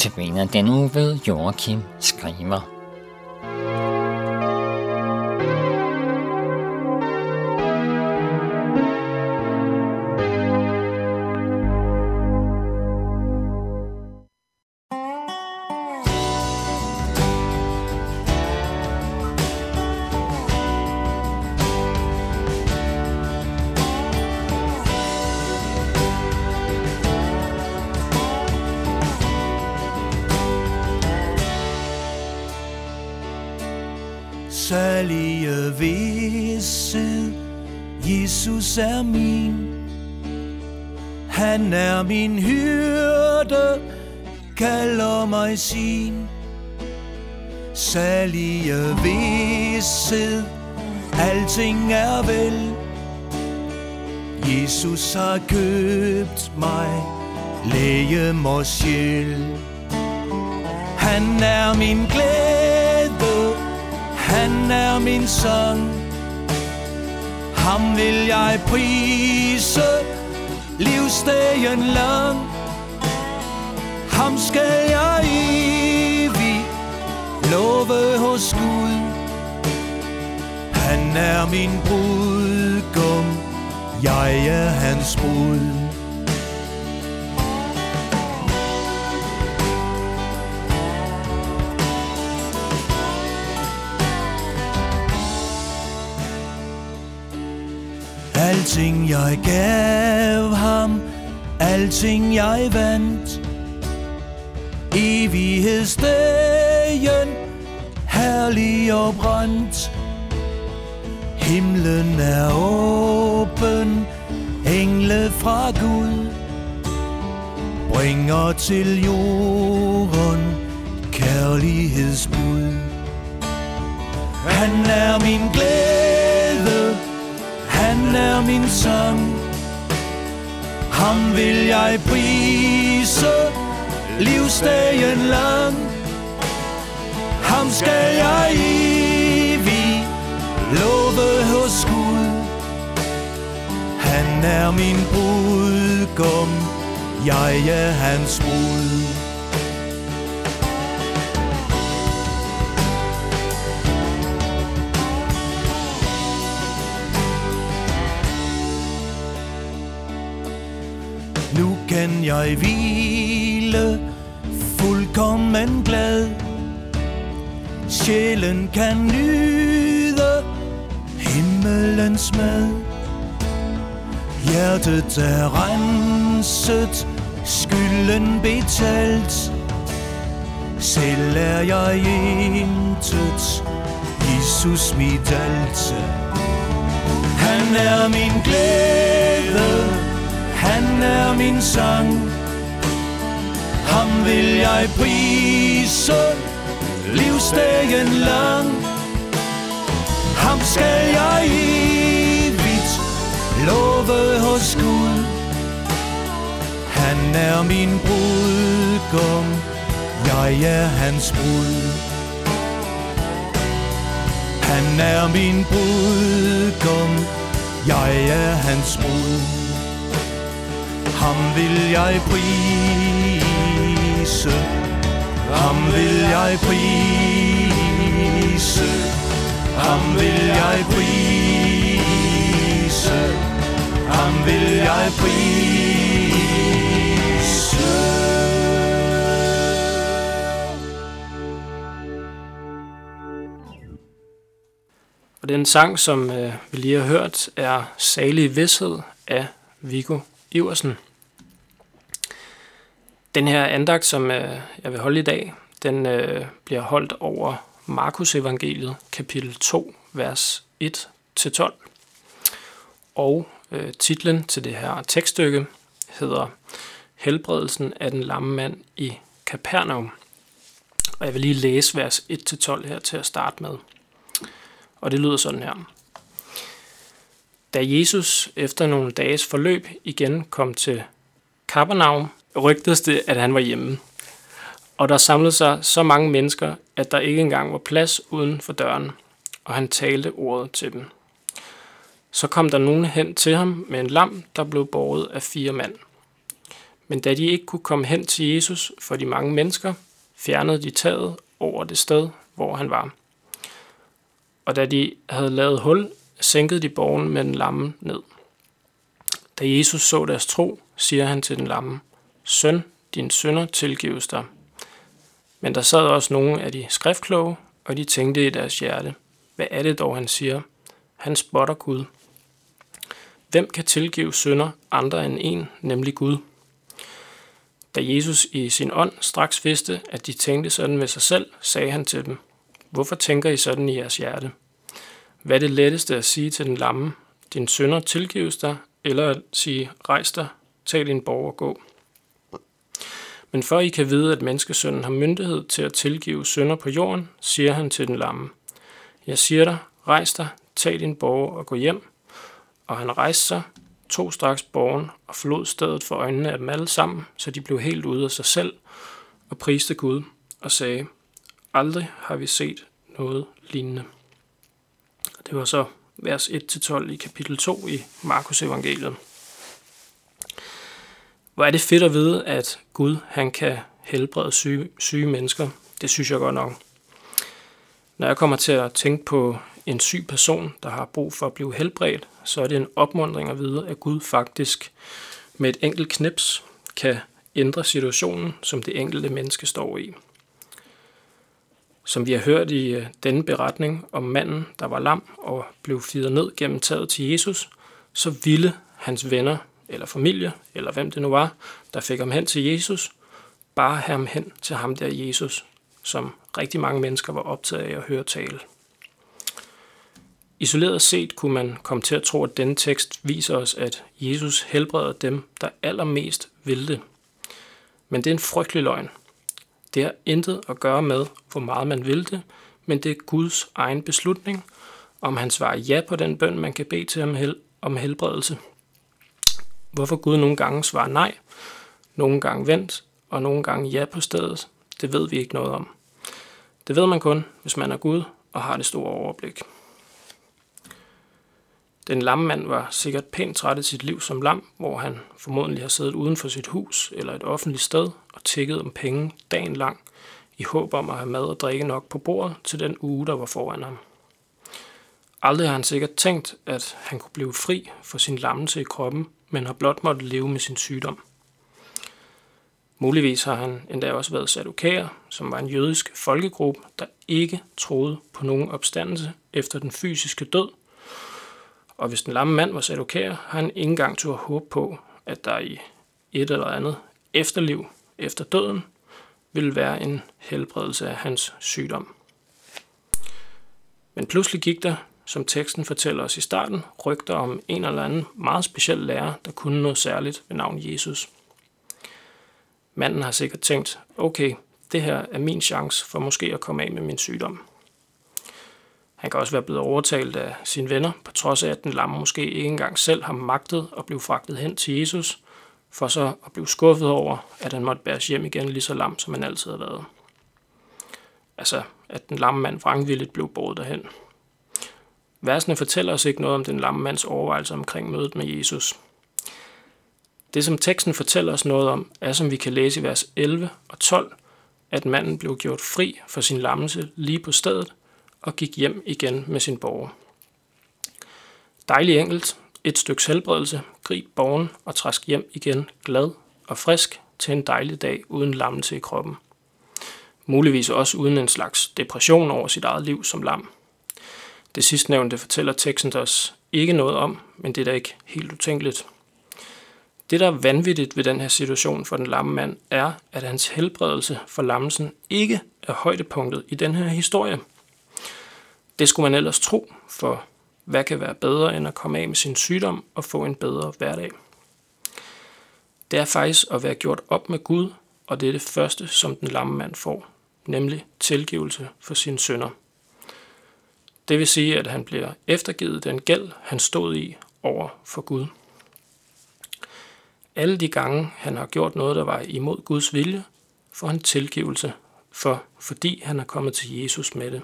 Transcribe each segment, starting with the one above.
Notabene benet den uge ved Joachim Skriver. Han er min hyrde, kalder mig sin. Særlige vidsthed, alting er vel. Jesus har købt mig, læge og sjæl. Han er min glæde, han er min sang Ham vil jeg prise Livsdagen lang. Ham skal jeg evig Love hos Gud. Han er min brudgum. Jeg er hans brud. Alting jeg gav ham, alting jeg vandt. Evighedsdagen, herlig og brændt. Himlen er åben, engle fra Gud Bringer til jorden kærlighedsbud. Han er min glæde er min sang Ham vil jeg prise Livsdagen lang. Ham skal jeg evig Love hos Gud. Han er min brudgum Jeg er hans brud. Kan jeg hvile fuldkommen glad. Sjælen kan nyde himmelens mad. Hjertet er renset, skylden betalt. Selv er jeg intet, Jesus mit alt Han er min glæde er min sang. Ham vil jeg prise Livsdagen lang. Ham skal jeg evigt Love hos Gud. Han er min brudgum Jeg er hans brud. Han er min brudgum Jeg er hans brud ham vil jeg prise. Ham vil jeg prise. Ham vil jeg prise. Ham vil jeg prise. Og den sang, som øh, vi lige har hørt, er Salig Vidshed af Viggo Iversen. Den her andagt, som øh, jeg vil holde i dag, den øh, bliver holdt over Markus evangeliet, kapitel 2, vers 1-12. Og øh, titlen til det her tekststykke hedder Helbredelsen af den lamme mand i Kapernaum. Og jeg vil lige læse vers 1-12 her til at starte med. Og det lyder sådan her. Da Jesus efter nogle dages forløb igen kom til Kapernaum, rygtedes det, at han var hjemme. Og der samlede sig så mange mennesker, at der ikke engang var plads uden for døren, og han talte ordet til dem. Så kom der nogen hen til ham med en lam, der blev båret af fire mand. Men da de ikke kunne komme hen til Jesus for de mange mennesker, fjernede de taget over det sted, hvor han var. Og da de havde lavet hul, sænkede de borgen med den lamme ned. Da Jesus så deres tro, siger han til den lamme, Søn, din sønder tilgives dig. Men der sad også nogle af de skriftkloge, og de tænkte i deres hjerte, hvad er det dog, han siger? Han spotter Gud. Hvem kan tilgive sønder andre end en, nemlig Gud? Da Jesus i sin ånd straks vidste, at de tænkte sådan ved sig selv, sagde han til dem, Hvorfor tænker I sådan i jeres hjerte? Hvad er det letteste at sige til den lamme? Din sønder tilgives dig, eller at sige, rejs dig, tag din borg og gå. Men for I kan vide, at menneskesønnen har myndighed til at tilgive sønder på jorden, siger han til den lamme. Jeg siger dig, rejs dig, tag din borger og gå hjem. Og han rejste sig, tog straks borgen og forlod stedet for øjnene af dem alle sammen, så de blev helt ude af sig selv og priste Gud og sagde, aldrig har vi set noget lignende. Det var så vers 1-12 i kapitel 2 i Markus evangeliet. Hvor er det fedt at vide, at Gud han kan helbrede syge, syge mennesker. Det synes jeg godt nok. Når jeg kommer til at tænke på en syg person, der har brug for at blive helbredt, så er det en opmundring at vide, at Gud faktisk med et enkelt knips kan ændre situationen, som det enkelte menneske står i. Som vi har hørt i øh, denne beretning om manden, der var lam og blev fidet ned gennem taget til Jesus, så ville hans venner eller familie, eller hvem det nu var, der fik ham hen til Jesus, bare have ham hen til ham der Jesus, som rigtig mange mennesker var optaget af at høre tale. Isoleret set kunne man komme til at tro, at denne tekst viser os, at Jesus helbreder dem, der allermest vil det. Men det er en frygtelig løgn. Det har intet at gøre med, hvor meget man vil det, men det er Guds egen beslutning, om han svarer ja på den bøn, man kan bede til ham om helbredelse. Hvorfor Gud nogle gange svarer nej, nogle gange vent, og nogle gange ja på stedet, det ved vi ikke noget om. Det ved man kun, hvis man er Gud og har det store overblik. Den lamme mand var sikkert pænt træt af sit liv som lam, hvor han formodentlig har siddet uden for sit hus eller et offentligt sted og tækket om penge dagen lang, i håb om at have mad og drikke nok på bordet til den uge, der var foran ham. Aldrig har han sikkert tænkt, at han kunne blive fri for sin lammelse i kroppen, men har blot måttet leve med sin sygdom. Muligvis har han endda også været sadukæer, som var en jødisk folkegruppe, der ikke troede på nogen opstandelse efter den fysiske død, og hvis den lamme mand var sadokær, har han ikke engang at håbe på, at der i et eller andet efterliv efter døden ville være en helbredelse af hans sygdom. Men pludselig gik der, som teksten fortæller os i starten, rygter om en eller anden meget speciel lærer, der kunne noget særligt ved navn Jesus. Manden har sikkert tænkt, okay, det her er min chance for måske at komme af med min sygdom. Han kan også være blevet overtalt af sine venner, på trods af, at den lamme måske ikke engang selv har magtet at blive fragtet hen til Jesus, for så at blive skuffet over, at han måtte bæres hjem igen lige så lam, som han altid har været. Altså, at den lamme mand vrangvilligt blev båret derhen. Versene fortæller os ikke noget om den lamme mands overvejelser omkring mødet med Jesus. Det, som teksten fortæller os noget om, er, som vi kan læse i vers 11 og 12, at manden blev gjort fri for sin lammelse lige på stedet, og gik hjem igen med sin borger. Dejlig enkelt, et stykke helbredelse, grib borgen og træsk hjem igen glad og frisk til en dejlig dag uden lammelse i kroppen. Muligvis også uden en slags depression over sit eget liv som lam. Det sidstnævnte fortæller teksten os ikke noget om, men det er da ikke helt utænkeligt. Det, der er vanvittigt ved den her situation for den lamme mand, er, at hans helbredelse for lammelsen ikke er højdepunktet i den her historie – det skulle man ellers tro, for hvad kan være bedre end at komme af med sin sygdom og få en bedre hverdag? Det er faktisk at være gjort op med Gud, og det er det første, som den lamme mand får, nemlig tilgivelse for sine sønder. Det vil sige, at han bliver eftergivet den gæld, han stod i over for Gud. Alle de gange, han har gjort noget, der var imod Guds vilje, får han tilgivelse for, fordi han er kommet til Jesus med det.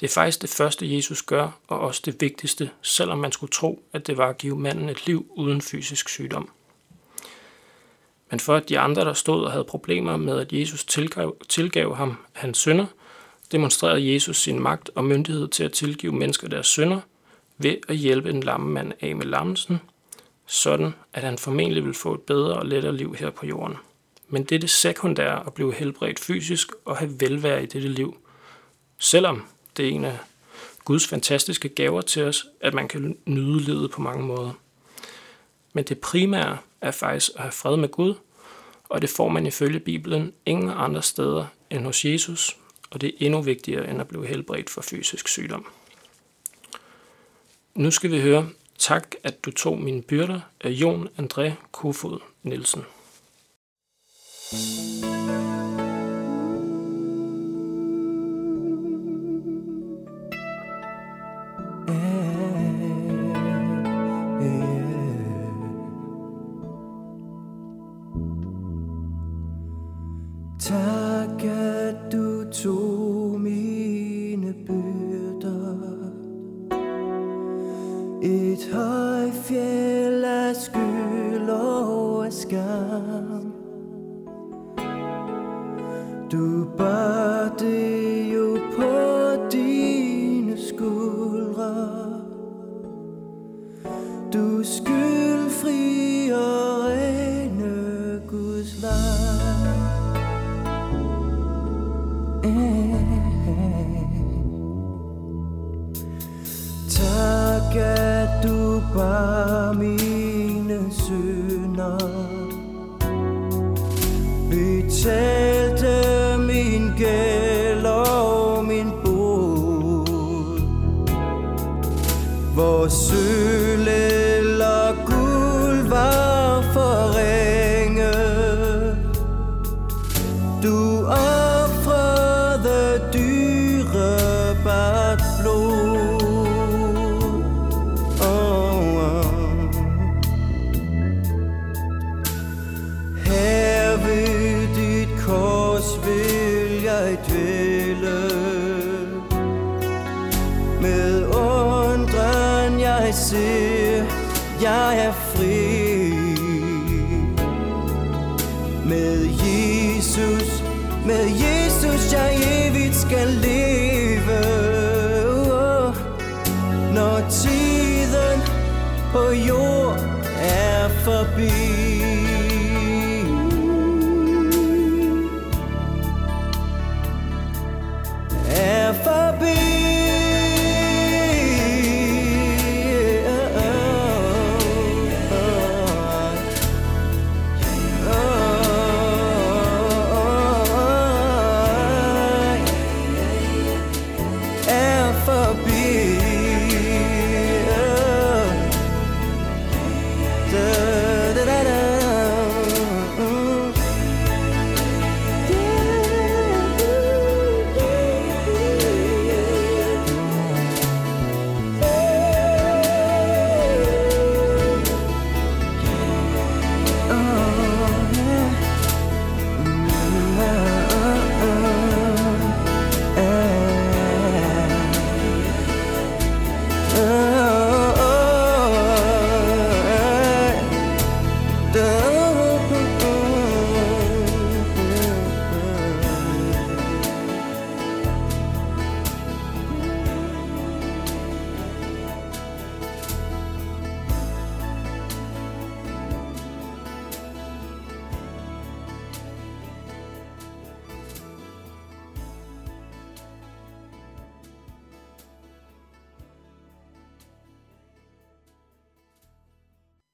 Det er faktisk det første, Jesus gør, og også det vigtigste, selvom man skulle tro, at det var at give manden et liv uden fysisk sygdom. Men for at de andre, der stod og havde problemer med, at Jesus tilgav, tilgav ham hans synder, demonstrerede Jesus sin magt og myndighed til at tilgive mennesker deres synder ved at hjælpe en lammemand af med lammelsen, sådan at han formentlig vil få et bedre og lettere liv her på jorden. Men det er det sekundære at blive helbredt fysisk og have velvære i dette liv, selvom det er en af Guds fantastiske gaver til os, at man kan nyde livet på mange måder. Men det primære er faktisk at have fred med Gud, og det får man ifølge Bibelen ingen andre steder end hos Jesus, og det er endnu vigtigere end at blive helbredt for fysisk sygdom. Nu skal vi høre Tak, at du tog mine byrder af Jon André Kofod Nielsen. Tak, lam Tak at du bar mine synder Betalte jeg jeg er fri. Med Jesus, med Jesus jeg evigt skal leve. Oh, Når tiden på jord er forbi.